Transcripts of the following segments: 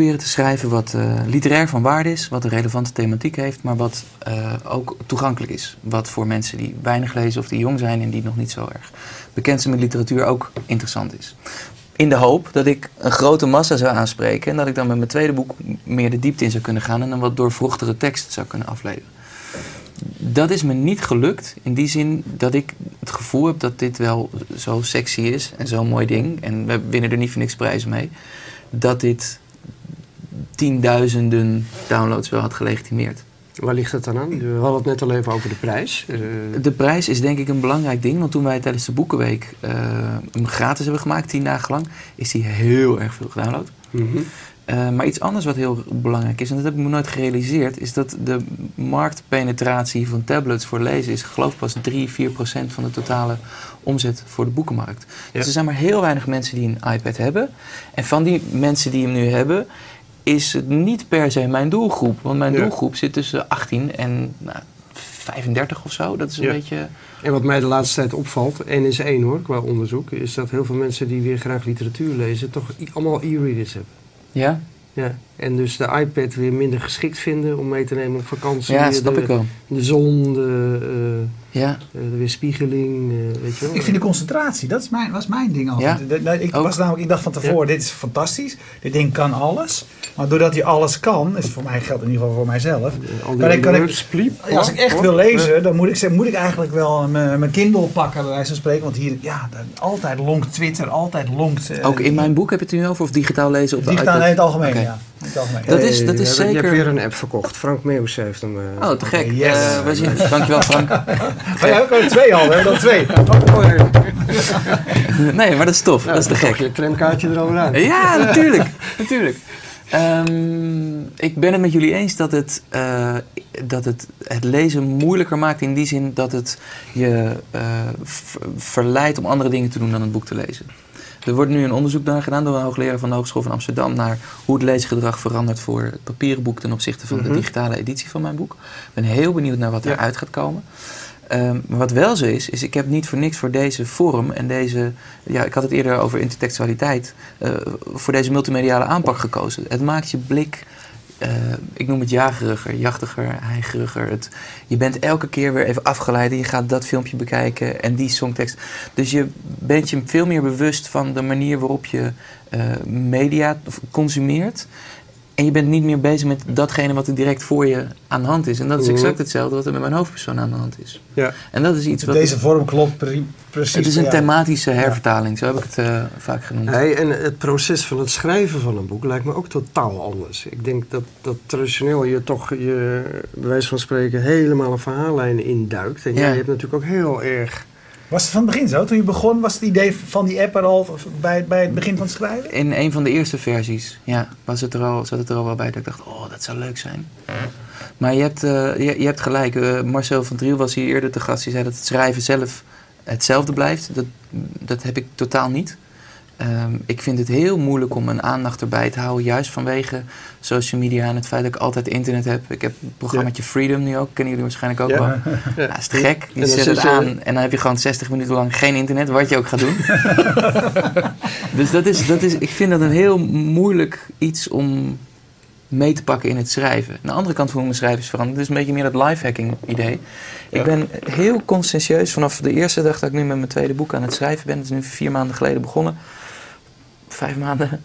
proberen te schrijven wat uh, literair van waarde is, wat een relevante thematiek heeft, maar wat uh, ook toegankelijk is. Wat voor mensen die weinig lezen of die jong zijn en die nog niet zo erg bekend zijn met literatuur ook interessant is. In de hoop dat ik een grote massa zou aanspreken en dat ik dan met mijn tweede boek meer de diepte in zou kunnen gaan en een wat doorvrochtere tekst zou kunnen afleveren. Dat is me niet gelukt in die zin dat ik het gevoel heb dat dit wel zo sexy is en zo'n mooi ding. En we winnen er niet voor niks prijzen mee. Dat dit tienduizenden downloads wel had gelegitimeerd. Waar ligt het dan aan? We hadden het net al even over de prijs. Uh... De prijs is denk ik een belangrijk ding. Want toen wij tijdens de Boekenweek uh, hem gratis hebben gemaakt, tien dagen lang, is die heel erg veel gedownload. Mm -hmm. uh, maar iets anders wat heel belangrijk is, en dat heb ik me nooit gerealiseerd, is dat de marktpenetratie van tablets voor lezen is, geloof pas 3, 4 procent van de totale omzet voor de boekenmarkt. Ja. Dus er zijn maar heel weinig mensen die een iPad hebben. En van die mensen die hem nu hebben, is het niet per se mijn doelgroep. Want mijn ja. doelgroep zit tussen 18 en nou, 35 of zo. Dat is een ja. beetje... En wat mij de laatste tijd opvalt, en is één hoor, qua onderzoek... is dat heel veel mensen die weer graag literatuur lezen... toch allemaal e-readers hebben. Ja? Ja, en dus de iPad weer minder geschikt vinden om mee te nemen op vakantie. Ja, snap de, ik wel. De zon, de, uh, ja. de weerspiegeling, uh, weet je wel. Ik vind de concentratie, dat is mijn, was mijn ding altijd. Ja? De, de, ik, was namelijk, ik dacht van tevoren, ja. dit is fantastisch. Dit ding kan alles. Maar doordat hij alles kan, is voor mij geldt in ieder geval voor mijzelf. Kan ik, kan ik, als ik echt wil lezen, dan moet ik, moet ik eigenlijk wel mijn Kindle pakken, bij wijze van spreken. Want hier, ja, altijd lonkt Twitter, altijd lonkt... Uh, Ook in mijn boek heb je het nu over, of digitaal lezen op de Digitaal in het algemeen, okay. ja. Dat is, dat is zeker... Je hebt weer een app verkocht. Frank Meeuws heeft hem... Uh... Oh, te gek. Okay, yes. uh, we zien. Dankjewel, Frank. Maar jij hebt er twee al, hè? Dan twee. nee, maar dat is tof. Ja, dat is te gek. je tramkaartje er al aan. Ja, natuurlijk. natuurlijk. Um, ik ben het met jullie eens dat het, uh, dat het het lezen moeilijker maakt in die zin dat het je uh, verleidt om andere dingen te doen dan een boek te lezen. Er wordt nu een onderzoek naar gedaan door een hoogleraar van de Hogeschool van Amsterdam naar hoe het leesgedrag verandert voor het papieren boek ten opzichte van mm -hmm. de digitale editie van mijn boek. Ik ben heel benieuwd naar wat eruit ja. gaat komen. Um, maar wat wel zo is, is ik heb niet voor niks voor deze vorm en deze, ja, ik had het eerder over intertextualiteit, uh, voor deze multimediale aanpak gekozen. Het maakt je blik, uh, ik noem het jageriger, jachtiger, heigeriger. Het, je bent elke keer weer even afgeleid en je gaat dat filmpje bekijken en die songtekst. Dus je bent je veel meer bewust van de manier waarop je uh, media consumeert. En je bent niet meer bezig met datgene wat er direct voor je aan de hand is. En dat is exact hetzelfde wat er met mijn hoofdpersoon aan de hand is. Ja. En dat is iets wat... Deze vorm klopt pre precies. Het is een thematische hervertaling, zo heb ik het uh, vaak genoemd. Hey, en het proces van het schrijven van een boek lijkt me ook totaal anders. Ik denk dat, dat traditioneel je toch, je, bij wijze van spreken, helemaal een verhaallijn induikt. En ja. jij hebt natuurlijk ook heel erg... Was het van het begin zo? Toen je begon, was het idee van die app er al bij, bij het begin van het schrijven? In een van de eerste versies, ja, was het er al, zat het er al wel bij dat ik dacht, oh, dat zou leuk zijn. Maar je hebt, uh, je, hebt gelijk, uh, Marcel van Driel was hier eerder te gast, die zei dat het schrijven zelf hetzelfde blijft. Dat, dat heb ik totaal niet. Um, ik vind het heel moeilijk om mijn aandacht erbij te houden, juist vanwege social media en het feit dat ik altijd internet heb. Ik heb het programmaatje ja. Freedom nu ook, kennen jullie waarschijnlijk ook ja. wel. Ja. Is te gek. Je zet het aan en dan heb je gewoon 60 minuten lang geen internet, wat je ook gaat doen. dus dat is, dat is, ik vind dat een heel moeilijk iets om mee te pakken in het schrijven. Aan de andere kant hoe mijn schrijven is veranderd. Het is een beetje meer dat lifehacking idee. Ik ben heel conscientieus vanaf de eerste dag dat ik nu met mijn tweede boek aan het schrijven ben. Dat is nu vier maanden geleden begonnen vijf maanden,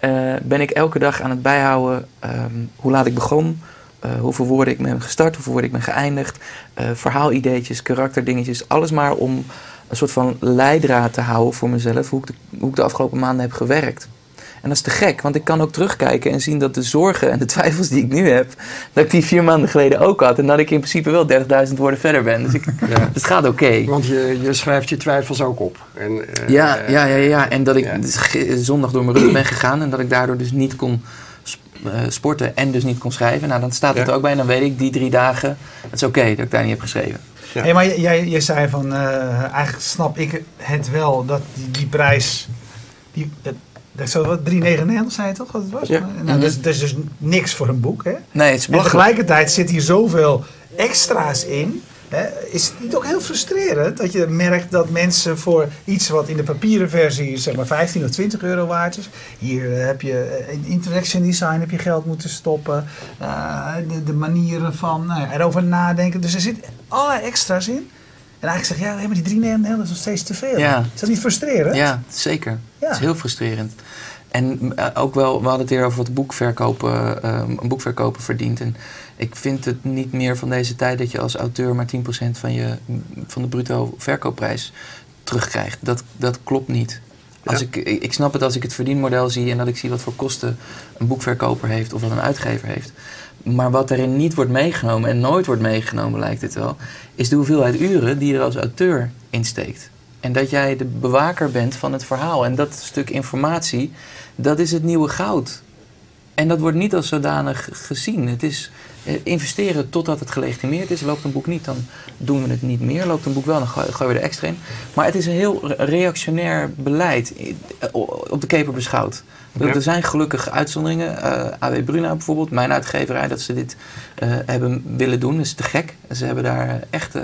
uh, ben ik elke dag aan het bijhouden um, hoe laat ik begon, uh, hoeveel woorden ik ben gestart, hoeveel woorden ik ben geëindigd, uh, verhaalideetjes, karakterdingetjes, alles maar om een soort van leidraad te houden voor mezelf, hoe ik de, hoe ik de afgelopen maanden heb gewerkt. En dat is te gek, want ik kan ook terugkijken en zien dat de zorgen en de twijfels die ik nu heb, dat ik die vier maanden geleden ook had. En dat ik in principe wel 30.000 woorden verder ben. Dus, ik, ja. dus het gaat oké. Okay. Want je, je schrijft je twijfels ook op. En, uh, ja, ja, ja, ja. En dat ik ja. zondag door mijn rug ben gegaan en dat ik daardoor dus niet kon uh, sporten en dus niet kon schrijven. Nou, dan staat het ja. er ook bij en dan weet ik die drie dagen, het is oké okay dat ik daar niet heb geschreven. Ja. Hey, maar jij, jij zei van, uh, eigenlijk snap ik het wel dat die, die prijs, die, dat zo wat 3,99 zei je toch wat het was? Ja. Nou, mm -hmm. dat, is, dat, is, dus niks voor een boek, hè? Nee, het is en tegelijkertijd zit hier zoveel extra's in. is het niet ook heel frustrerend dat je merkt dat mensen voor iets wat in de papieren versie zeg maar 15 of 20 euro waard is. Hier heb je in interaction design heb je geld moeten stoppen. de, de, manieren van nou erover nadenken. Dus er zit allerlei extra's in. En eigenlijk zeg je, ja, maar die 3,99 is nog steeds te veel. Ja. Is dat niet frustrerend? Ja, zeker. Het is heel frustrerend. En eh, ook wel, we hadden het hier over wat boekverkopen, uh, een boekverkoper verdient. En ik vind het niet meer van deze tijd dat je als auteur maar 10% van, je, van de bruto verkoopprijs terugkrijgt. Dat, dat klopt niet. Als ik, ik snap het als ik het verdienmodel zie en dat ik zie wat voor kosten een boekverkoper heeft of wat een uitgever heeft. Maar wat erin niet wordt meegenomen en nooit wordt meegenomen, lijkt het wel, is de hoeveelheid uren die er als auteur insteekt. En dat jij de bewaker bent van het verhaal. En dat stuk informatie, dat is het nieuwe goud. En dat wordt niet als zodanig gezien. Het is investeren totdat het gelegitimeerd is. Loopt een boek niet, dan doen we het niet meer. Loopt een boek wel, dan gooien we er extra in. Maar het is een heel reactionair beleid eh, op de keper beschouwd. Er zijn gelukkig uitzonderingen. Uh, eh, AW Bruna bijvoorbeeld, mijn uitgeverij, dat ze dit hebben willen doen. is te gek. Ze hebben daar echt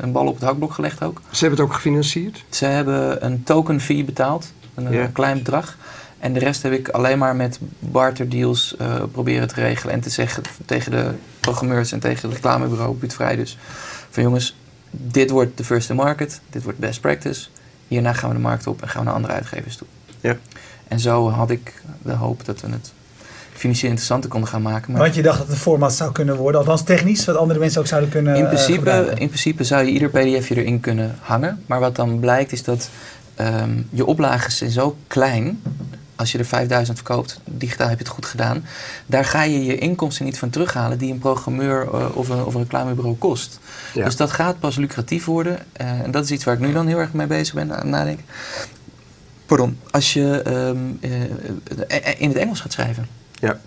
een, bal op het hakblok gelegd ook. Ze hebben het ook gefinancierd? Ze hebben een token fee betaald. Een klein bedrag. En de rest heb ik alleen maar met barterdeals uh, proberen te regelen. En te zeggen tegen de programmeurs en tegen het reclamebureau, Buutvrij dus. Van jongens, dit wordt de first to market. Dit wordt best practice. Hierna gaan we de markt op en gaan we naar andere uitgevers toe. Ja. En zo had ik de hoop dat we het financieel interessanter konden gaan maken. Maar Want je dacht dat het een format zou kunnen worden, althans technisch, wat andere mensen ook zouden kunnen in eh, principe, In principe zou je ieder pdfje erin kunnen hangen. Maar wat dan blijkt is dat um, je oplages zijn zo klein als je er 5000 verkoopt, digitaal heb je het goed gedaan. Daar ga je je inkomsten niet van terughalen die een programmeur uh, of, een, of een reclamebureau kost. Dus dat gaat pas lucratief worden. Uh, en dat is iets waar ik nu dan heel erg mee bezig ben aan het nadenken. Pardon, als je um, uh, in het Engels gaat schrijven. Ja.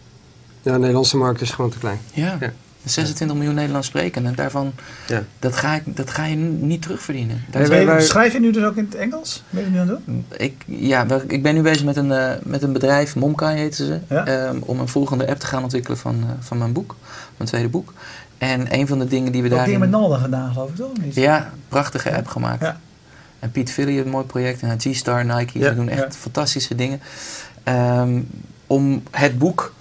ja, de Nederlandse markt is gewoon te klein. ja. ja. 26 miljoen Nederlands spreken. En daarvan, ja. dat, ga ik, dat ga je niet terugverdienen. Daar schrijf je nu dus ook in het Engels? Ben je nu aan het doen? Ik, ja, ik ben nu bezig met een, uh, met een bedrijf, Momkai heten ze. Ja? Um, om een volgende app te gaan ontwikkelen van, uh, van mijn boek. Mijn tweede boek. En een van de dingen die we daar. Heb je met Nalda gedaan, geloof ik toch? Niet? Ja, prachtige app gemaakt. Ja. En Piet Philly, een mooi project. En G-Star, Nike, ze doen echt fantastische dingen. Um, om het boek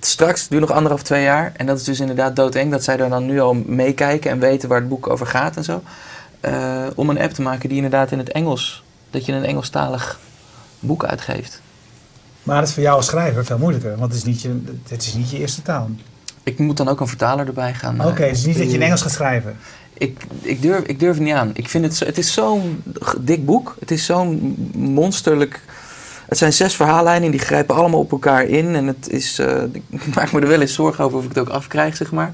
straks, duurt nog anderhalf, twee jaar. En dat is dus inderdaad doodeng dat zij daar dan nu al meekijken en weten waar het boek over gaat en zo. Uh, om een app te maken die inderdaad in het Engels, dat je een Engelstalig boek uitgeeft. Maar dat is voor jou als schrijver veel moeilijker, want het is niet je, het is niet je eerste taal. Ik moet dan ook een vertaler erbij gaan. Oké, het is niet dat je in Engels gaat schrijven. Ik, ik, durf, ik durf het niet aan. Ik vind het, zo, het is zo'n dik boek. Het is zo'n monsterlijk het zijn zes verhaallijnen, die grijpen allemaal op elkaar in. En het is, uh, ik maak me er wel eens zorgen over of ik het ook afkrijg, zeg maar.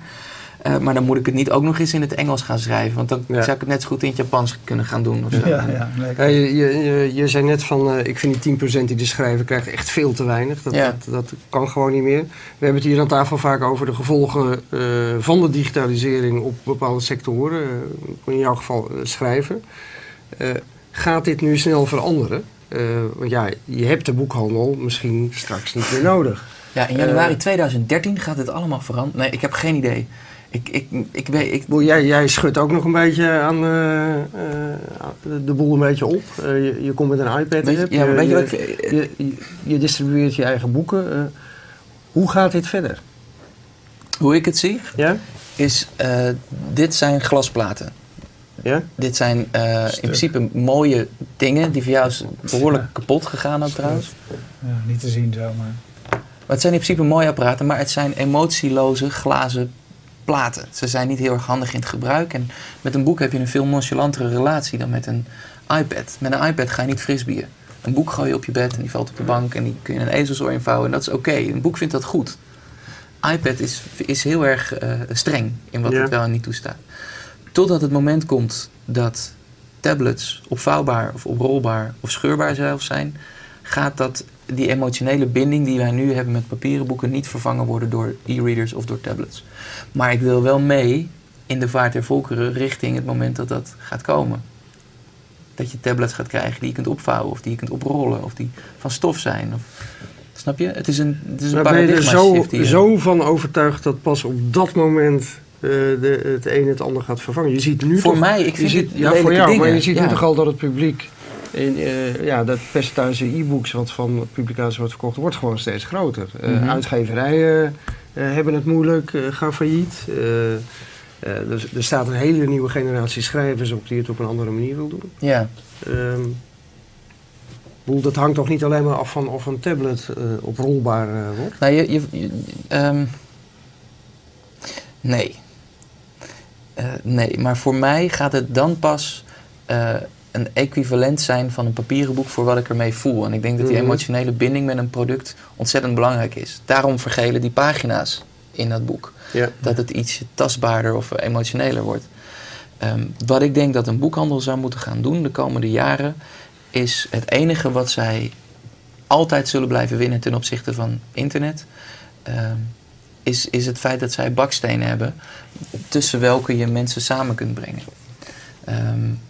Uh, maar dan moet ik het niet ook nog eens in het Engels gaan schrijven. Want dan zou ik het net zo goed in het Japans kunnen gaan doen. Of zo. Ja, ja, ja je, je, je, zei net van, uh, ik vind die 10% die de schrijver krijgt echt veel te weinig. Dat, dat, dat, kan gewoon niet meer. We hebben het hier aan tafel vaak over de gevolgen uh, van de digitalisering op bepaalde sectoren. in jouw geval schrijven. gaat dit nu snel veranderen? Uh, want ja, je hebt de boekhandel misschien straks niet meer nodig. Ja, in januari uh, 2013 gaat dit allemaal veranderen. Nee, ik heb geen idee. Ik, ik, ik weet, ik... Jij, jij schudt ook nog een beetje aan uh, de boel een beetje op. Je, je, komt met een iPad. Weet, je, ja, weet je, wat je, je, je, distribueert je eigen boeken. hoe gaat dit verder? Hoe ik het zie, ja? is dit zijn glasplaten. Ja? Dit zijn uh, in principe mooie dingen die voor jou is behoorlijk kapot gegaan ook trouwens. Ja, niet te zien zo, maar... Maar het zijn in principe mooie apparaten, maar het zijn emotieloze glazen platen. Ze zijn niet heel erg handig in het gebruik. En met een boek heb je een veel nonchalantere relatie dan met een iPad. Met een iPad ga je niet frisbieren. Een boek gooi je op je bed en die valt op de bank en die kun je in een ezelsoor invouwen en dat is oké. Een boek vindt dat goed. iPad is, is heel erg uh, streng in wat het wel en niet toestaat. Totdat het moment komt dat tablets opvouwbaar of oprolbaar of scheurbaar zelf zijn, gaat dat die emotionele binding die wij nu hebben met papieren boeken niet vervangen worden door e-readers of door tablets. Maar ik wil wel mee in de vaart der volkeren richting het moment dat dat gaat komen. Dat je tablets gaat krijgen die je kunt opvouwen of die je kunt oprollen of die van stof zijn. Of, snap je? Het is een, het is een paradigma ben je er zo, zo van overtuigd dat pas op dat moment de, het een het ander gaat vervangen. Je ziet nu voor toch, mij, ik vind je ziet, ja, voor jou, dingen. maar je ziet ja. nu toch al dat het publiek, in, uh, ja, dat percentage e-books wat van publicaties wordt verkocht, wordt gewoon steeds groter. Uh, mm -hmm. Uitgeverijen uh, hebben het moeilijk, gaan failliet. Dus er staat een hele nieuwe generatie schrijvers op die het op een andere manier wil doen. Ja. Um, dat hangt toch niet alleen maar af van of een tablet oprolbaar wordt? Nou, je, je, je um, nee. Uh, nee, maar voor mij gaat het dan pas een equivalent zijn van een papieren boek voor wat ik ermee voel. En ik denk dat die emotionele binding met een product ontzettend belangrijk is. Daarom vergelen die pagina's in dat boek. Ja. Dat het iets tastbaarder of emotioneler wordt. Um, wat ik denk dat een boekhandel zou moeten gaan doen de komende jaren is het enige wat zij altijd zullen blijven winnen ten opzichte van internet, uh, is, is het feit dat zij bakstenen hebben tussen welke je mensen samen kunt brengen. Um,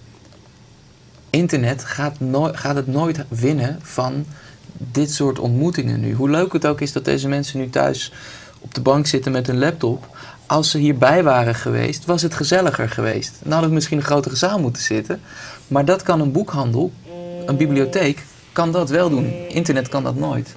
internet gaat, no gaat het nooit winnen van dit soort ontmoetingen nu. Hoe leuk het ook is dat deze mensen nu thuis op de bank zitten met hun laptop. Als ze hierbij waren geweest, was het gezelliger geweest. Dan hadden we misschien een grotere zaal moeten zitten. Maar dat kan een boekhandel een bibliotheek kan dat wel doen. Internet kan dat nooit.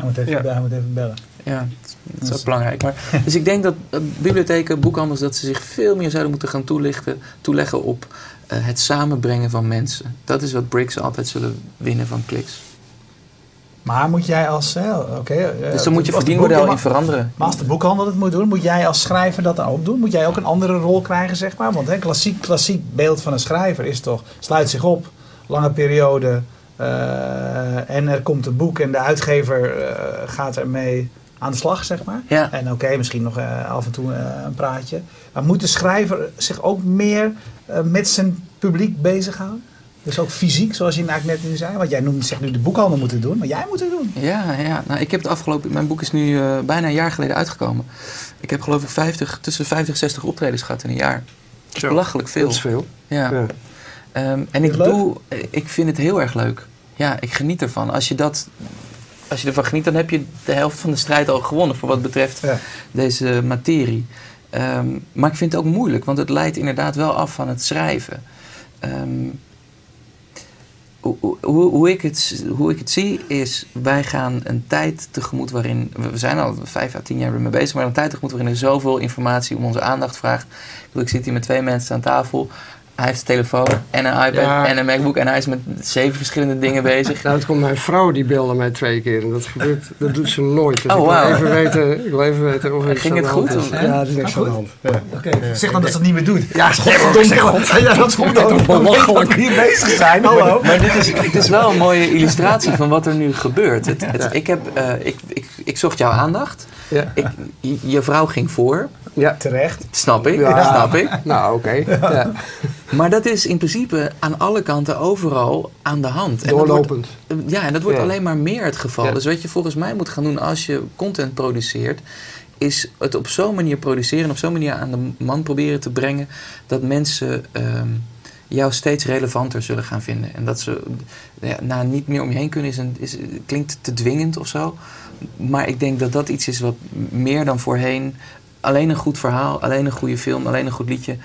Hij moet even, ja. hij moet even bellen. Ja, dat is ook belangrijk. Maar, dus ik denk dat uh, bibliotheken, boekhandels, dat ze zich veel meer zouden moeten gaan toelichten, toeleggen op uh, het samenbrengen van mensen. Dat is wat Bricks altijd zullen winnen van kliks. Maar moet jij als... Uh, okay, dus dan moet je verdienmodel in veranderen. Maar als de boekhandel het moet doen, moet jij als schrijver dat dan ook doen? Moet jij ook een andere rol krijgen, zeg maar? Want een klassiek, klassiek beeld van een schrijver is toch... sluit zich op, lange periode. Uh, en er komt een boek en de uitgever uh, gaat ermee aan de slag, zeg maar. Ja. En oké, okay, misschien nog uh, af en toe een praatje. Maar moet de schrijver zich ook meer met zijn publiek bezighouden? Dus ook fysiek, zoals je eigenlijk net nu zei. Want jij noemt, zegt nu de boekhandel moeten doen, maar jij moet het doen. Ja, ja. Nou, ik heb het afgelopen... Mijn boek is nu uh, bijna een jaar geleden uitgekomen. Ik heb geloof ik 50, tussen 50 en 60 optredens gehad in een jaar. Dat is belachelijk veel. Dat is veel. Ja. ja. Um, en ik doe... Ik vind het heel erg leuk. Ja, ik geniet ervan. Als je dat... Als je ervan geniet, dan heb je de helft van de strijd al gewonnen... voor wat betreft ja. deze materie. Um, maar ik vind het ook moeilijk, want het leidt inderdaad wel af van het schrijven. Um, hoe, hoe, hoe, ik het, hoe ik het zie is, wij gaan een tijd tegemoet waarin, we zijn al vijf à tien jaar mee bezig, maar een tijd tegemoet waarin er zoveel informatie om onze aandacht vraagt. Ik, bedoel, ik zit hier met twee mensen aan tafel. Hij heeft een telefoon en een iPad Ja. en een MacBook en hij is met zeven verschillende dingen bezig. Nou, het komt mijn vrouw die belde mij twee keer en dat gebeurt, dat doet ze nooit. Dus Oh, ik, wil even weten, ik wil even weten of iets Ging het goed, is. Ja, het is niks Ah, aan de hand. Ja. Oké, zeg dan dat ze het niet meer doet. Ja, Godverdomme. Ja, dat komt dan. Dan weet je dat we hier bezig zijn. Hallo. Maar dit is, het is wel een mooie illustratie van wat er nu gebeurt. Het, het, ik, heb, eh, ik, ik, ik zocht jouw aandacht. Ja. Ik, je vrouw ging voor. Ja. Terecht. Snap ik, Ja. snap ik. Nou, oké. Ja. Maar dat is in principe aan alle kanten overal aan de hand. En dat wordt- Doorlopend. ja, en dat wordt Ja. alleen maar meer het geval. Ja. Dus wat je volgens mij moet gaan doen als je content produceert, is het op zo'n manier produceren en op zo'n manier aan de man proberen te brengen dat mensen ehm, jou steeds relevanter zullen gaan vinden. En dat ze ja, nou, niet meer om je heen kunnen, is een, is, klinkt te dwingend of zo. Maar ik denk dat dat iets is wat meer dan voorheen. Alleen een goed verhaal, alleen een goede film, alleen een goed liedje.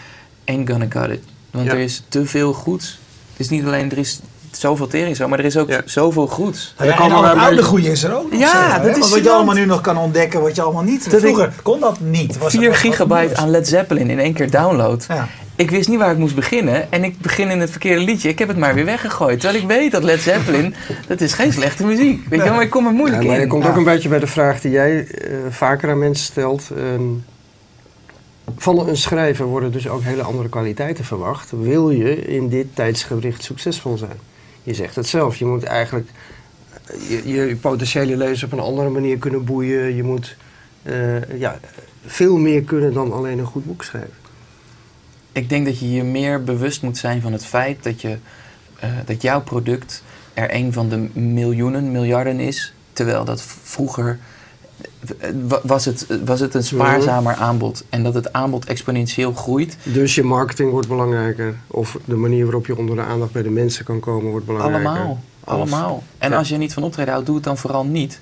Ain't gonna cut it. Want Ja. er is te veel goeds. Het is niet alleen, er is zoveel tering zo, maar er is ook Ja. zoveel goeds. Nou ja, en komen oude goede is er ook nog. Ja, dat is Want wat je allemaal nu nog kan ontdekken, wat je allemaal niet. Dat ik- Vroeger kon dat niet. Was 4 was- was gigabyte aan Led Zeppelin in één keer download. Ja. Ik wist niet waar ik moest beginnen en ik begin in het verkeerde liedje. Ik heb het maar weer weggegooid. Terwijl ik weet dat Led Zeppelin, dat is geen slechte muziek. Weet je wel, maar ik kom er Ja, moeilijk maar je in. komt ook een beetje bij de vraag die jij eh, vaker aan mensen stelt. Ehm, van een schrijver worden dus ook hele andere kwaliteiten verwacht. Wil je in dit tijdsgericht succesvol zijn? Je zegt het zelf, je moet eigenlijk eh, je, je potentiële lezer op een andere manier kunnen boeien. Je moet eh, ja, veel meer kunnen dan alleen een goed boek schrijven. Ik denk dat je je meer bewust moet zijn van het feit dat, je, eh, dat jouw product er een van de miljoenen, miljarden is. Terwijl dat vroeger eh, wa- was het, was het een spaarzamer aanbod. En dat het aanbod exponentieel groeit. Dus je marketing wordt belangrijker. Of de manier waarop je onder de aandacht bij de mensen kan komen wordt belangrijker. Allemaal. Allemaal. En Ja. als je niet van optreden houdt, doe het dan vooral niet.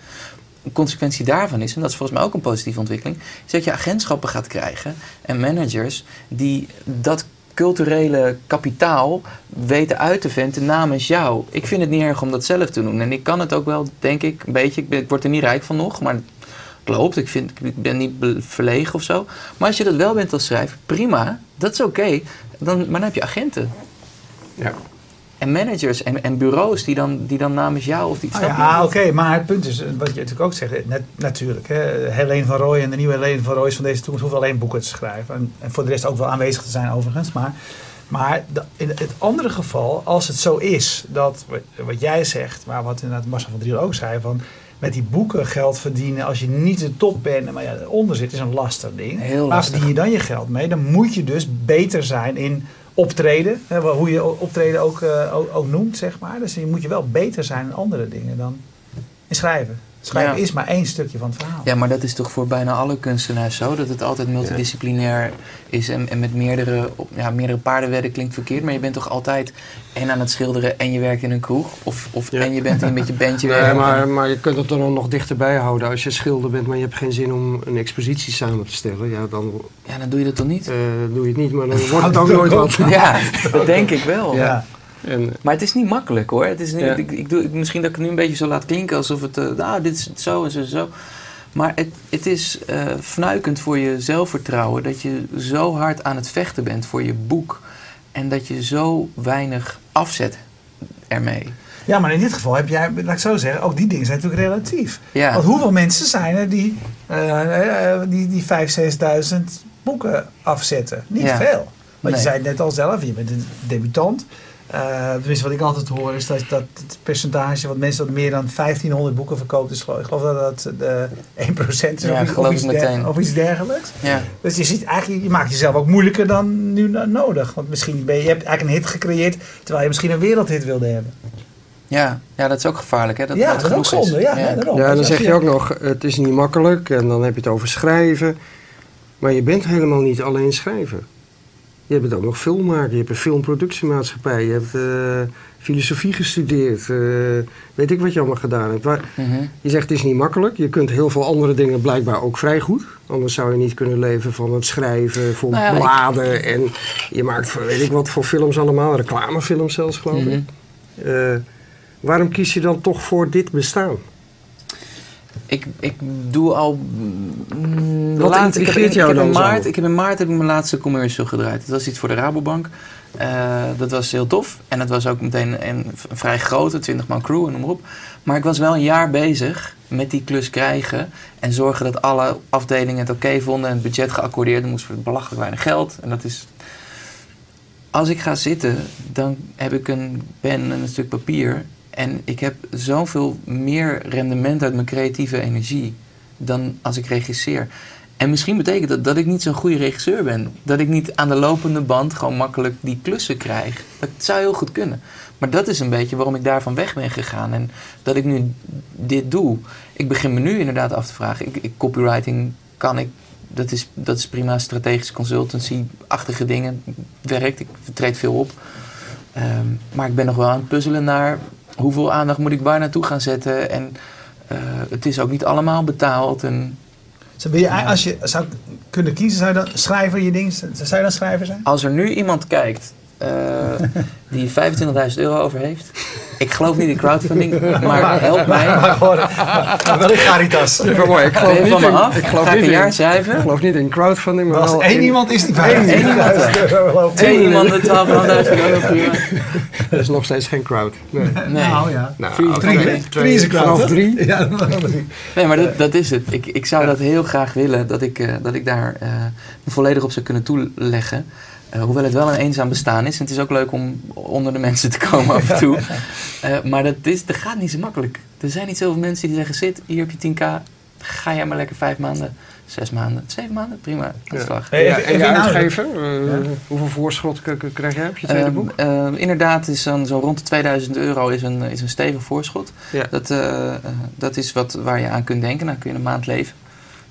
Een consequentie daarvan is, en dat is volgens mij ook een positieve ontwikkeling, is dat je agentschappen gaat krijgen en managers die dat culturele kapitaal weten uit te venten namens jou. Ik vind het niet erg om dat zelf te doen. En ik kan het ook wel, denk ik, een beetje. Ik, word er niet rijk van nog, maar het loopt. Ik, vind, ik ben niet verlegen of zo. Maar als je dat wel bent als schrijver, prima. Dat is oké. Dan, maar dan heb je agenten. Ja. En managers en, en bureaus die dan, die dan namens jou of die... Ah, ja, oké, maar het punt is, wat je natuurlijk ook zegt, net, natuurlijk, hè, Helene van Rooij en de nieuwe Helene van Rooij van deze toekomst hoeven alleen boeken te schrijven. En, en, voor de rest ook wel aanwezig te zijn overigens. Maar, maar in het andere geval, als het zo is, dat wat jij zegt, maar wat inderdaad Marcel van Driel ook zei, van met die boeken geld verdienen als je niet de top bent, maar ja, onder zit, is een lastig ding. Heel lastig. Verdien je dan je geld mee, dan moet je dus beter zijn in optreden. Hoe je optreden ook, ook, ook, noemt, zeg maar. Dus je moet je wel beter zijn in andere dingen dan in schrijven. Schrijven is maar één stukje van het verhaal. Ja, maar dat is toch voor bijna alle kunstenaars zo? Dat het altijd multidisciplinair is en, en met meerdere, ja, meerdere paardenwedden klinkt verkeerd. Maar je bent toch altijd en aan het schilderen en je werkt in een kroeg? Of, of en je bent in met je bandje nee, maar, maar je kunt het er dan nog dichterbij houden. Als je schilder bent, maar je hebt geen zin om een expositie samen te stellen. Ja, dan, ja, dan doe je dat toch niet? Uh, doe je het niet, maar dan wordt het ook nooit wat. Ja, dat denk ik wel. Ja. En, maar het is niet makkelijk hoor. Het is niet, ik, ik, doe, misschien dat ik het nu een beetje zo laat klinken alsof het, uh, nou, dit is zo en zo en zo. Maar het, het is uh, fnuikend voor je zelfvertrouwen dat je zo hard aan het vechten bent voor je boek. En dat je zo weinig afzet ermee. Ja, maar in dit geval heb jij, laat ik zo zeggen, ook die dingen zijn natuurlijk relatief. Ja. Want hoeveel mensen zijn er die, uh, die, die 5.000, 6.000 boeken afzetten? Niet veel. Want je zei het net al zelf, je bent een debutant. Uh, tenminste, wat ik altijd hoor is dat, dat het percentage wat mensen dat meer dan 1500 boeken verkoopt, is ik geloof dat dat de 1% is ja, of, iets, of, iets der, of, iets dergelijks. Ja. Dus je, ziet eigenlijk, je maakt jezelf ook moeilijker dan nu nodig. Want misschien ben je, je hebt eigenlijk een hit gecreëerd terwijl je misschien een wereldhit wilde hebben. Ja, ja dat is ook gevaarlijk. Hè? Dat, ja, dat, is ook zonde. Ja, ja. ja, dan zeg je ook nog, het is niet makkelijk en dan heb je het over schrijven. Maar je bent helemaal niet alleen schrijven. Je bent ook nog filmmaker, je hebt een filmproductiemaatschappij, je hebt uh, filosofie gestudeerd, uh, weet ik wat je allemaal gedaan hebt. Maar mhm. Je zegt het is niet makkelijk, je kunt heel veel andere dingen blijkbaar ook vrij goed. Anders zou je niet kunnen leven van het schrijven voor nou bladen en je maakt weet ik wat voor films allemaal, reclamefilms zelfs geloof ik. Mm waarom kies je dan toch voor dit bestaan? Ik, ik doe al. Mm, Wat jou ik dan in maart, Ik heb in maart heb ik mijn laatste commercial gedraaid. Dat was iets voor de Rabobank. Uh, dat was heel tof. En het was ook meteen een, een, vrij grote, 20 man crew en noem maar op. Maar ik was wel een jaar bezig met die klus krijgen. En zorgen dat alle afdelingen het oké vonden. En het budget geaccordeerd. Er moest voor belachelijk weinig geld. En dat is. Als ik ga zitten, dan heb ik een pen en een stuk papier. En ik heb zoveel meer rendement uit mijn creatieve energie dan als ik regisseer. En misschien betekent dat dat ik niet zo'n goede regisseur ben. Dat ik niet aan de lopende band gewoon makkelijk die klussen krijg. Dat zou heel goed kunnen. Maar dat is een beetje waarom ik daarvan weg ben gegaan. En dat ik nu dit doe. Ik begin me nu inderdaad af te vragen. Ik, copywriting kan ik. Dat is, dat is prima strategische consultancy-achtige dingen. Werkt. Ik treed veel op. Ehm, maar ik ben nog wel aan het puzzelen naar hoeveel aandacht moet ik waar naartoe gaan zetten? En uh, het is ook niet allemaal betaald. En, ben je, als je zou kunnen kiezen, zou je dan schrijver je ding, zou je dan schrijver zijn? Als er nu iemand kijkt uh, die 25.000 euro over heeft. Ik geloof niet in crowdfunding, maar help mij. Maar wel in Caritas. Mooi. Ik geloof niet van me in, af. Ik geloof Ga niet een jaar in, schrijven. Ik geloof niet in crowdfunding, maar, als één iemand is die 25.000 euro. Twee iemand met 12.500 euro. Dat is nog steeds geen crowd. Nee. nee. Nou ja. Nou, drie, drie, drie is een crowd. Vanaf drie. Ja, nee, maar dat, dat is het. Ik, ik zou dat heel graag willen, dat ik, dat ik daar uh, volledig op zou kunnen toeleggen. Uh, hoewel het wel een eenzaam bestaan is. En het is ook leuk om onder de mensen te komen af en toe. Uh, maar dat, is, dat gaat niet zo makkelijk. Er zijn niet zoveel mensen die zeggen: zit, hier heb je 10k. Ga jij maar lekker vijf maanden, zes maanden, zeven maanden. Prima, aan de slag. Ja. Hey, en je uitgever, uh, ja. hoeveel voorschot krijg jij op je tweede boek? inderdaad, is dan zo rond de 2000 euro is een, is een stevig voorschot. Dat, dat is wat, waar je aan kunt denken. Dan kun je een maand leven.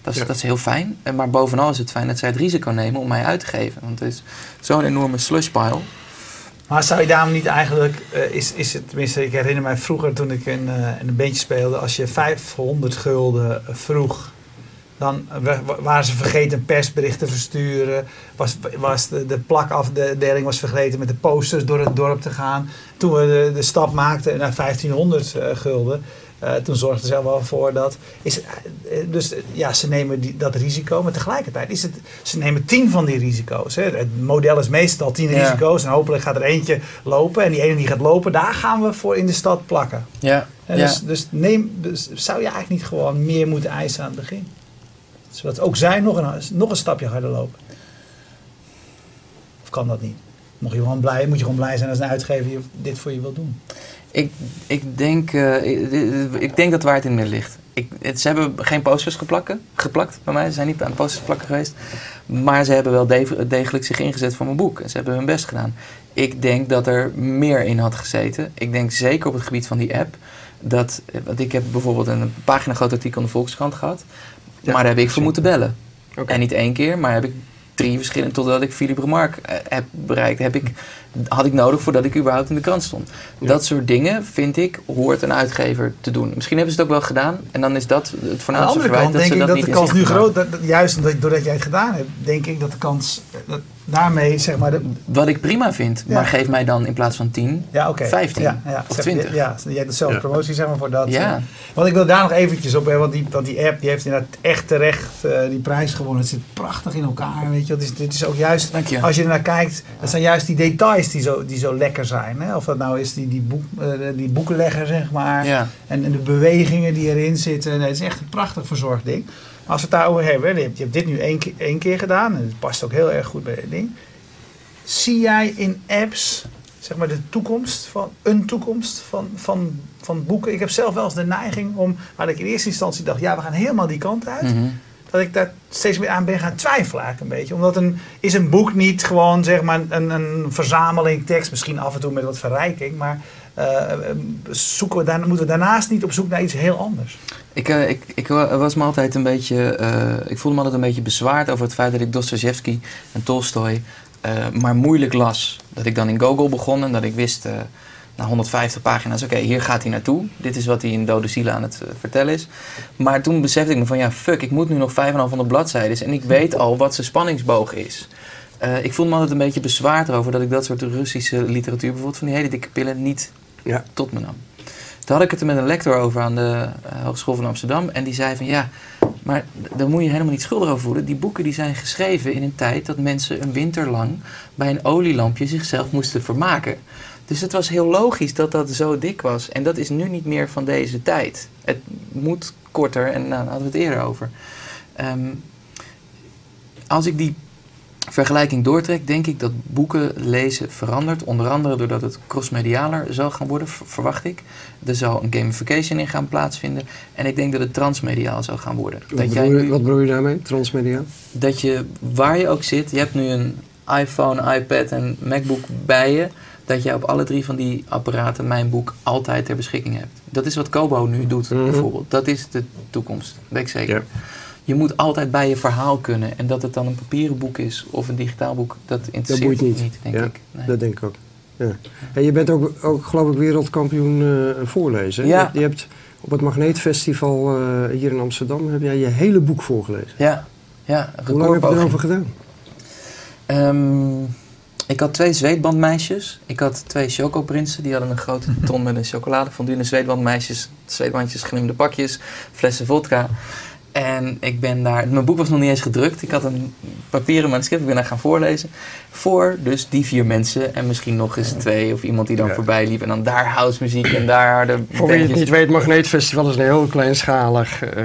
Dat is, dat is heel fijn. Maar bovenal is het fijn dat zij het risico nemen om mij uit te geven. Want het is zo'n enorme slushpile. Maar zou je daarom niet eigenlijk, uh, is, is het, tenminste ik herinner mij vroeger toen ik in, uh, in een bandje speelde, als je 500 gulden vroeg, dan waren ze vergeten persbericht te versturen, was, was de, de plakafdeling was vergeten met de posters door het dorp te gaan. Toen we de, de stap maakten naar 1500 uh, gulden, uh, toen zorgden ze er wel voor dat. Is, uh, dus ja, ze nemen die, dat risico, maar tegelijkertijd is het. Ze nemen tien van die risico's. Hè. Het model is meestal tien ja. risico's en hopelijk gaat er eentje lopen. En die ene die gaat lopen, daar gaan we voor in de stad plakken. Ja. En dus, dus, neem, dus zou je eigenlijk niet gewoon meer moeten eisen aan het begin? Zodat ook zij nog een, nog een stapje harder lopen. Of kan dat niet? Mocht je gewoon blij, moet je gewoon blij zijn als een uitgever dit voor je wil doen. Ik, ik, denk, uh, ik, ik, denk dat waar het in midden ligt. Ik, het, ze hebben geen posters geplakken, geplakt bij mij. Ze zijn niet aan posters plakken geweest. Maar ze hebben wel degelijk zich ingezet voor mijn boek. En ze hebben hun best gedaan. Ik denk dat er meer in had gezeten. Ik denk zeker op het gebied van die app. Dat, want ik heb bijvoorbeeld een pagina groot artikel in de Volkskrant gehad. Ja, maar daar heb ik voor moeten bellen. Okay. En niet één keer, maar heb ik drie verschillende, totdat ik Philippe Remarque uh, heb bereikt, heb ik, had ik nodig voordat ik überhaupt in de krant stond. Ja. Dat soort dingen, vind ik, hoort een uitgever te doen. Misschien hebben ze het ook wel gedaan en dan is dat het voornaamste verwijt kant, dat denk ze ik dat, dat de kans nu groot, dat, juist doordat jij het gedaan hebt, denk ik dat de kans, dat daarmee zeg maar... De, Wat ik prima vind, Ja. maar geef mij dan in plaats van 10, ja, oké. 15 ja, ja, of zeg- 20. Ja, jij hebt dezelfde Ja. promotie zeg maar voor dat. Ja. Want ik wil daar nog eventjes op, hè, want die, want die app die heeft inderdaad echt terecht eh, die prijs gewonnen. Het zit prachtig in elkaar, weet je. Het is, dit is ook juist, Dank je. als je ernaar kijkt, dat zijn juist die details die zo, die zo lekker zijn. Hè? Of dat nou is die, die, boek, eh, die boekenlegger, zeg maar. Ja. En, en de bewegingen die erin zitten. Nee, het is echt een prachtig verzorgd ding. Als we het daarover hebben, je hebt, je hebt dit nu één, keer- één keer gedaan. En het past ook heel erg goed bij het ding. Zie jij in apps, zeg maar, de toekomst van een toekomst van, van, van boeken? Ik heb zelf wel eens de neiging om, waar ik in eerste instantie dacht, ja, we gaan helemaal die kant uit. Mhm. Dat ik daar steeds meer aan ben gaan twijfelen eigenlijk een beetje. Omdat een, is een boek niet gewoon zeg maar een, een verzameling tekst, misschien af en toe met wat verrijking, maar eh, zoeken we daar, moeten we daarnaast niet op zoek naar iets heel anders? Ik, eh, ik, ik wa- was me altijd een beetje, eh, ik voelde me altijd een beetje bezwaard over het feit dat ik Dostoevsky en Tolstoy eh, maar moeilijk las. Dat ik dan in Google begon en dat ik wist, na 150 pagina's, oké, hier gaat hij naartoe. Dit is wat hij in Dode Zielen aan het vertellen is. Maar toen besefte ik me van, ja, fuck, ik moet nu nog 5,500 bladzijden en ik weet al wat zijn spanningsboog is. Ik voelde me altijd een beetje bezwaard over dat ik dat soort Russische literatuur, bijvoorbeeld van die hele dikke pillen, niet Ja. tot me nam. Toen had ik het er met een lector over aan de eh, Hogeschool van Amsterdam. En die zei van ja, maar daar moet je helemaal niet schuldig over voelen. Die boeken die zijn geschreven in een tijd dat mensen een winter lang bij een olielampje zichzelf moesten vermaken. Dus het was heel logisch dat dat zo dik was. En dat is nu niet meer van deze tijd. Het moet korter en nou, daar hadden we het eerder over. Ehm, als ik die vergelijking doortrek, denk ik dat boeken lezen verandert. Onder andere doordat het crossmedialer zal gaan worden, verwacht ik. Er zal een gamification in gaan plaatsvinden. En ik denk dat het transmediaal zal gaan worden. Wat Dat, jij bedoel, je, nu, wat bedoel je daarmee? Transmedia? dat je, waar je ook zit, je hebt nu een iPhone, iPad en MacBook bij je. Dat je op alle drie van die apparaten mijn boek altijd ter beschikking hebt. Dat is wat Kobo nu doet, Mhm. bijvoorbeeld. Dat is de toekomst, dat weet ik zeker. Ja. Je moet altijd bij je verhaal kunnen. En dat het dan een papieren boek is of een digitaal boek, dat interesseert boeit niet. denk Ja, ik. Nee. Dat denk ik ook. Ja. En je bent ook, ook geloof ik, wereldkampioen eh, voorlezen. Ja. Je, je hebt op het Magneetfestival eh, hier in Amsterdam heb jij je hele boek voorgelezen. Ja, ja Hoe lang heb je erover gedaan? Ehm, ik had twee zweetbandmeisjes. Ik had twee chocoprinsen. Die hadden een grote ton met een chocoladefondue. En zweetbandmeisjes, zweetbandjes, glimmende pakjes, flessen vodka. En ik ben daar... Mijn boek was nog niet eens gedrukt. Ik had een papieren manuscript. Ik ben daar gaan voorlezen. Voor dus die vier mensen. En misschien nog eens twee of iemand die dan Ja. voorbij liep. En dan daar housemuziek en daar de Voor wie het niet weet, Magneetfestival is een heel kleinschalig... eh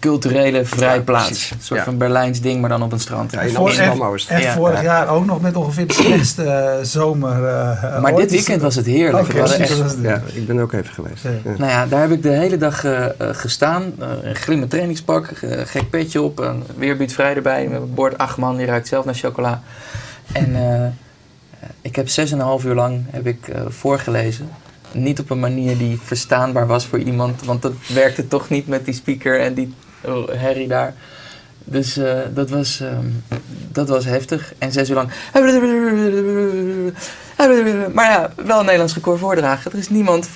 culturele vrijplaats. precies. een soort Ja. van Berlijns ding, maar dan op een strand. Ja, in Voor- Amsterdam Oost. En Ja. vorig Ja. jaar ook nog met ongeveer de slechtste eh, zomer. eh, maar ooit. dit weekend was het heerlijk. We echt het. Ja, ik ben ook even geweest. Ja. Ja. Nou ja, daar heb ik de hele dag gestaan. Eh, een glimmend trainingspak, eh, gek petje op, een weerbuurtvrij erbij. Met bord acht man, die ruikt zelf naar chocola. En eh, ik heb 6,5 uur lang heb ik, eh, voorgelezen. Niet op een manier die verstaanbaar was voor iemand, want dat werkte toch niet met die speaker en die oh, herrie daar. Dus eh, dat was, ehm, dat was heftig. En zes uur lang. Maar ja, wel een Nederlands record voordragen. Er is niemand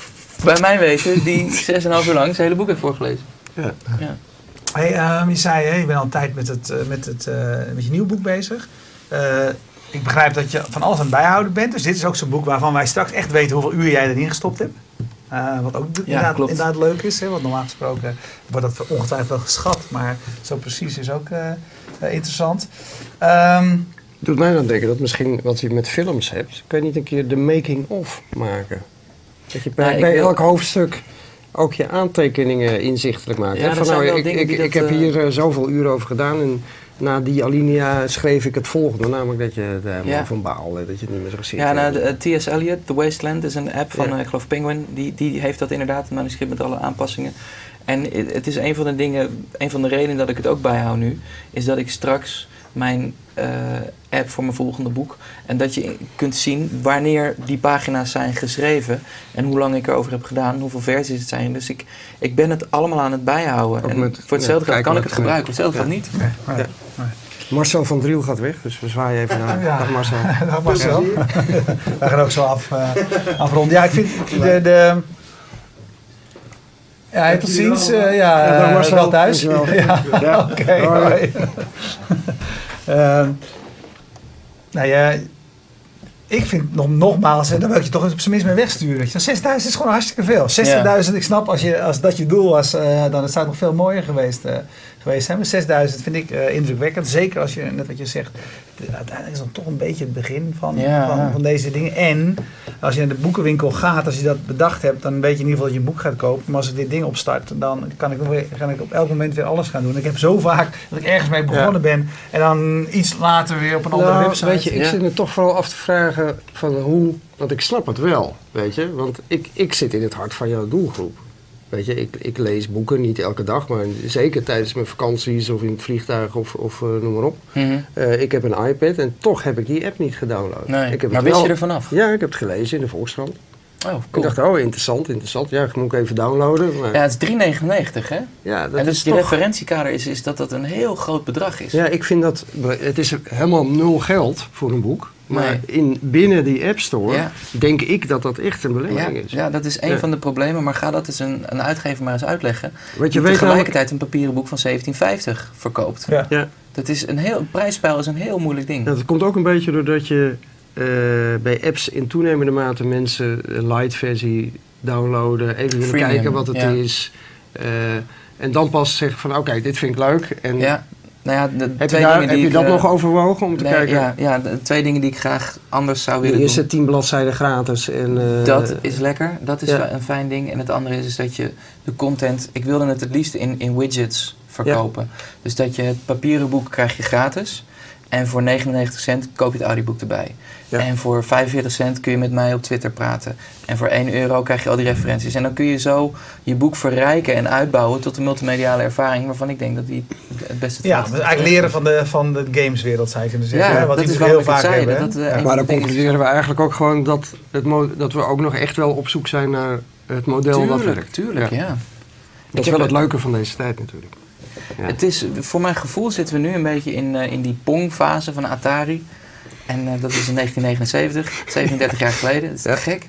bij mijn weten die zes en half uur lang zijn hele boek heeft voorgelezen. Ja. Ja. Hey, ehm, je zei, hè, je bent al een tijd met, het, eh, met, het, eh, met je nieuwe boek bezig. Eh, ik begrijp dat je van alles aan het bijhouden bent. Dus dit is ook zo'n boek waarvan wij straks echt weten hoeveel uur jij erin gestopt hebt. Eh, wat ook inderdaad, klopt. inderdaad leuk is. Hè? Want normaal gesproken wordt dat ongetwijfeld wel geschat. Maar zo precies is ook interessant. Ehm, Doet mij dan denken dat misschien wat je met films hebt, kan je niet een keer de making of maken? Dat je bij, bij wil- elk hoofdstuk ook je aantekeningen inzichtelijk. Ja, Van, zijn nou, ik, ik, ik heb eh, hier eh, zoveel uren over gedaan en na die alinea schreef ik het volgende. Namelijk dat je het helemaal Ja. van baal, dat je het niet meer zo ziet. Ja, nou, de, eh, T.S. Eliot, The Wasteland, is een app van, Ja. eh, ik geloof Penguin. Die, die heeft dat inderdaad, een manuscript met alle aanpassingen. En het het is een van de dingen, een van de redenen dat ik het ook bijhoud nu, is dat ik straks mijn eh, app voor mijn volgende boek. En dat je kunt zien wanneer die pagina's zijn geschreven en hoe lang ik erover heb gedaan, hoeveel versies het zijn. Dus ik, ik ben het allemaal aan het bijhouden. En voor hetzelfde ja, geld kan ik het gebruiken, voor hetzelfde geld niet. nee, nee. Marcel van Driel gaat weg, dus we zwaaien even naar. Ja. Dag Marcel. Dag Marcel. We gaan ook zo af, eh, afronden. Ja, ik vind de... de ja, tot ziens. eh, ja, Ja, eh, Marcel. wel thuis. Ja, Ja. oké. Ehm, nou ja, ik vind nog, nogmaals, en dan wil ik je toch op zijn minst mee wegsturen. weet je. 6000 is gewoon hartstikke veel. 60.000, ik snap als, je, als dat je doel was, eh, dan zou het nog veel mooier geweest, eh, geweest zijn. Maar 6000 vind ik eh, indrukwekkend. Zeker als je, net wat je zegt, de- uiteindelijk is dan toch een beetje het begin van, Ja. van, van deze dingen. En als je naar de boekenwinkel gaat, als je dat bedacht hebt, dan weet je in ieder geval dat je een boek gaat kopen. Maar als ik dit ding opstart, dan kan ik, weer- kan ik op elk moment weer alles gaan doen. Ik heb zo vaak dat ik ergens mee begonnen ben en dan iets later weer op een andere Nou, website. weet je, ik Ja. zit me toch vooral af te vragen van hoe, want ik snap het wel, weet je, want ik, ik zit in het hart van jouw doelgroep. Weet je, ik, ik lees boeken niet elke dag, maar zeker tijdens mijn vakanties of in het vliegtuig of, of eh, noem maar op. Mhm. Eh, ik heb een iPad en toch heb ik die app niet gedownload. Nee. ik heb maar wist wel- je er vanaf? Ja, ik heb het gelezen in de Volkskrant. Oh, Ik dacht, oh, interessant, interessant. Ja, moet ik even downloaden. Maar, Ja, ja, het is 3,99 hè? dat en dus is die toch... referentiekader is, is dat dat een heel groot bedrag is. Ja, ik vind dat... Het is helemaal nul geld voor een boek. Maar Nee. in, binnen die App Store Ja. denk ik dat dat echt een Ja, belemmering is. ja, dat is een Ja. van de problemen, maar ga dat eens een, een uitgever maar eens uitleggen. Want je Die weet tegelijkertijd een papieren boek van 1750 verkoopt. Ja. Ja, Dat is een heel, prijsspel is een heel moeilijk ding. dat komt ook een beetje doordat je eh, bij apps in toenemende mate mensen een light versie downloaden. Even willen kijken wat het ja. is. eh, en dan pas zeggen van oké, dit vind ik leuk. En Ja, nou ja, de heb je, daar, dingen heb die je dat eh, nog overwogen om te nee, kijken? Ja, ja, de twee dingen die ik graag anders zou de willen eerste doen. tien bladzijden gratis. En, eh, Dat is lekker, dat is ja. een fijn ding. En het andere is, is dat je de content, ik wilde het het liefst in, in widgets verkopen. Dus dat je het papieren boek krijg je gratis. En voor 99 cent koop je het audioboek erbij. Ja. En voor 45 cent kun je met mij op Twitter praten. En voor 1 euro krijg je al die referenties. En dan kun je zo je boek verrijken en uitbouwen tot een multimediale ervaring waarvan ik denk dat die het beste Ja, het maar eigenlijk leren van de, van de gameswereld zou je kunnen zeggen. Ja, hè, wat dat is heel ik het vaak zei, hebben. dat hè? dat, eh, Maar dan concluderen we eigenlijk ook gewoon dat, het mo- dat we ook nog echt wel op zoek zijn naar het model dat Tuurlijk, werkt. tuurlijk, ja. Dat Ik is wel het- leuke van deze tijd natuurlijk. Ja. Het is, voor mijn gevoel zitten we nu een beetje in, eh, in die Pong-fase van Atari. En eh, dat is in 1979, 37 jaar geleden. Dat is Ja. gek.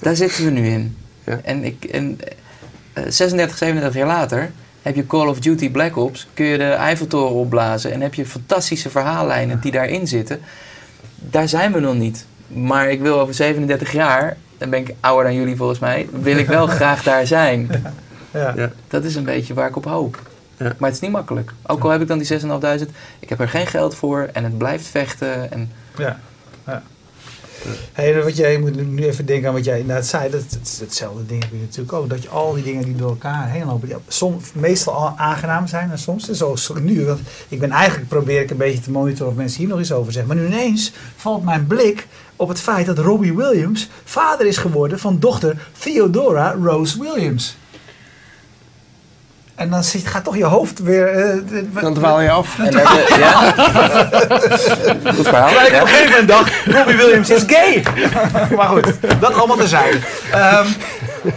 Daar zitten we nu in. Ja. En, ik, en eh, 36, 37 jaar later heb je Call of Duty Black Ops. Kun je de Eiffeltoren opblazen. En heb je fantastische verhaallijnen die daarin zitten. Daar zijn we nog niet. Maar ik wil over 37 jaar, dan ben ik ouder dan jullie volgens mij, wil ik wel graag daar zijn. Ja. Ja. Dat is een beetje waar ik op hoop. Ja. Maar het is niet makkelijk. Ook al heb ik dan die 6.500, ik heb er geen geld voor en het blijft vechten. En Ja. ja. Hey, wat jij, je moet nu even denken aan wat jij inderdaad zei. Dat, dat is hetzelfde ding heb je natuurlijk ook. Dat je al die dingen die door elkaar heen lopen, die soms, meestal al aangenaam zijn en soms zoals nu. Want ik ben eigenlijk probeer ik een beetje te monitoren of mensen hier nog iets over zeggen. Maar nu ineens valt mijn blik op het feit dat Robbie Williams vader is geworden van dochter Theodora Rose Williams. En dan zit, gaat toch je hoofd weer. eh, Dan dwaal je af. En je- ja. Goed verhaal. Op een gegeven moment dacht, Robbie Williams is gay. maar goed, dat allemaal terzijde. Ehm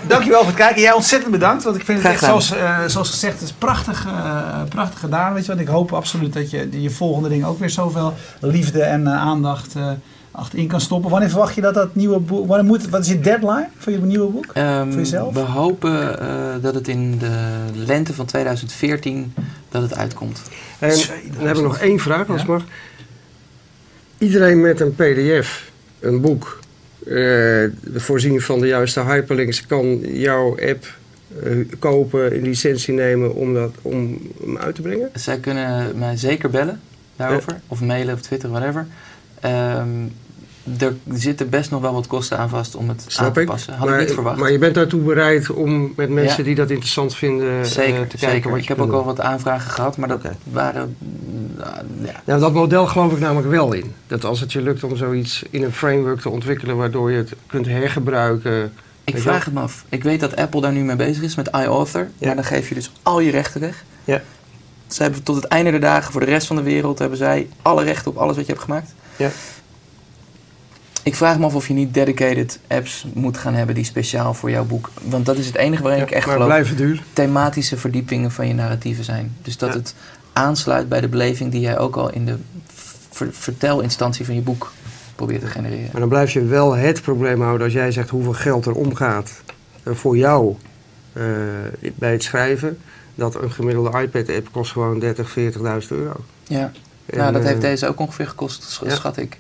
dankjewel voor het kijken. Jij ontzettend bedankt. Want ik vind het echt, zoals, eh, zoals gezegd, het is prachtig, eh, prachtig gedaan. Weet je, want ik hoop absoluut dat je je volgende ding ook weer zoveel liefde en aandacht eh, achterin kan stoppen. Wanneer verwacht je dat dat nieuwe boek... Wanneer moet, wat is je deadline voor je nieuwe boek? Ehm, Voor jezelf? We hopen eh, dat het in de lente van 2014 dat het uitkomt. En dan heb ik nog één vraag, als Ja? mag. Iedereen met een pdf, een boek, eh, voorzien van de juiste hyperlinks, kan jouw app eh, kopen, een licentie nemen om, dat, om hem uit te brengen? Zij kunnen mij zeker bellen daarover, of mailen of twitteren, whatever. Ehm, er zitten best nog wel wat kosten aan vast om het aan te passen. Had maar, ik niet verwacht. maar je bent daartoe bereid om met mensen Ja. die dat interessant vinden eh, zeker, te kijken zeker. Ik heb ook al wat aanvragen gehad, maar dat waren... mm, ah, ja. Ja, dat model geloof ik namelijk wel in. Dat als het je lukt om zoiets in een framework te ontwikkelen waardoor je het kunt hergebruiken. Ik vraag het me af. Ik weet dat Apple daar nu mee bezig is met iAuthor. Ja. Maar dan geef je dus al je rechten weg. Ja. Zij hebben tot het einde der dagen voor de rest van de wereld hebben zij alle rechten op alles wat je hebt gemaakt. Ja. Ik vraag me af of je niet dedicated apps moet gaan hebben die speciaal voor jouw boek. Want dat is het enige waarin ik echt maar geloof. blijven duur. Thematische verdiepingen van je narratieven zijn. Dus dat Ja. het aansluit bij de beleving die jij ook al in de ver- vertelinstantie van je boek probeert te genereren. Maar dan blijf je wel het probleem houden als jij zegt hoeveel geld er omgaat eh, voor jou eh, bij het schrijven. Dat een gemiddelde iPad-app kost gewoon 30, 40.000 euro. Ja. En, nou, dat eh, heeft deze ook ongeveer gekost, sch- ja. schat ik.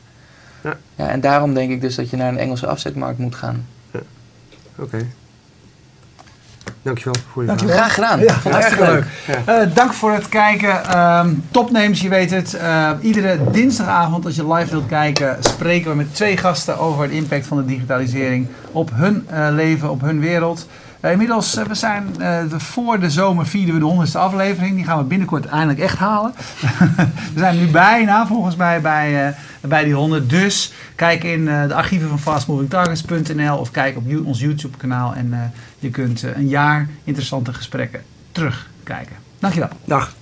Ja. Ja, en daarom denk ik dus dat je naar een Engelse afzetmarkt moet gaan. Oké. Dankjewel voor je Dankjewel. vraag. Graag gedaan. Ja, Vond ik hartstikke erg leuk. Ja. Eh, dank voor het kijken. Ehm topnames, je weet het. Eh, iedere dinsdagavond als je live wilt kijken, spreken we met twee gasten over de impact van de digitalisering op hun eh, leven, op hun wereld. Eh, inmiddels, we zijn eh, de- voor de zomer vieren we de honderdste aflevering. Die gaan we binnenkort eindelijk echt halen. we zijn nu bijna volgens mij bij, eh, bij die 100. Dus kijk in eh, de archieven van fastmovingtargets.nl of kijk op ons YouTube kanaal en eh, je kunt een jaar interessante gesprekken terugkijken. Dankjewel. Dag.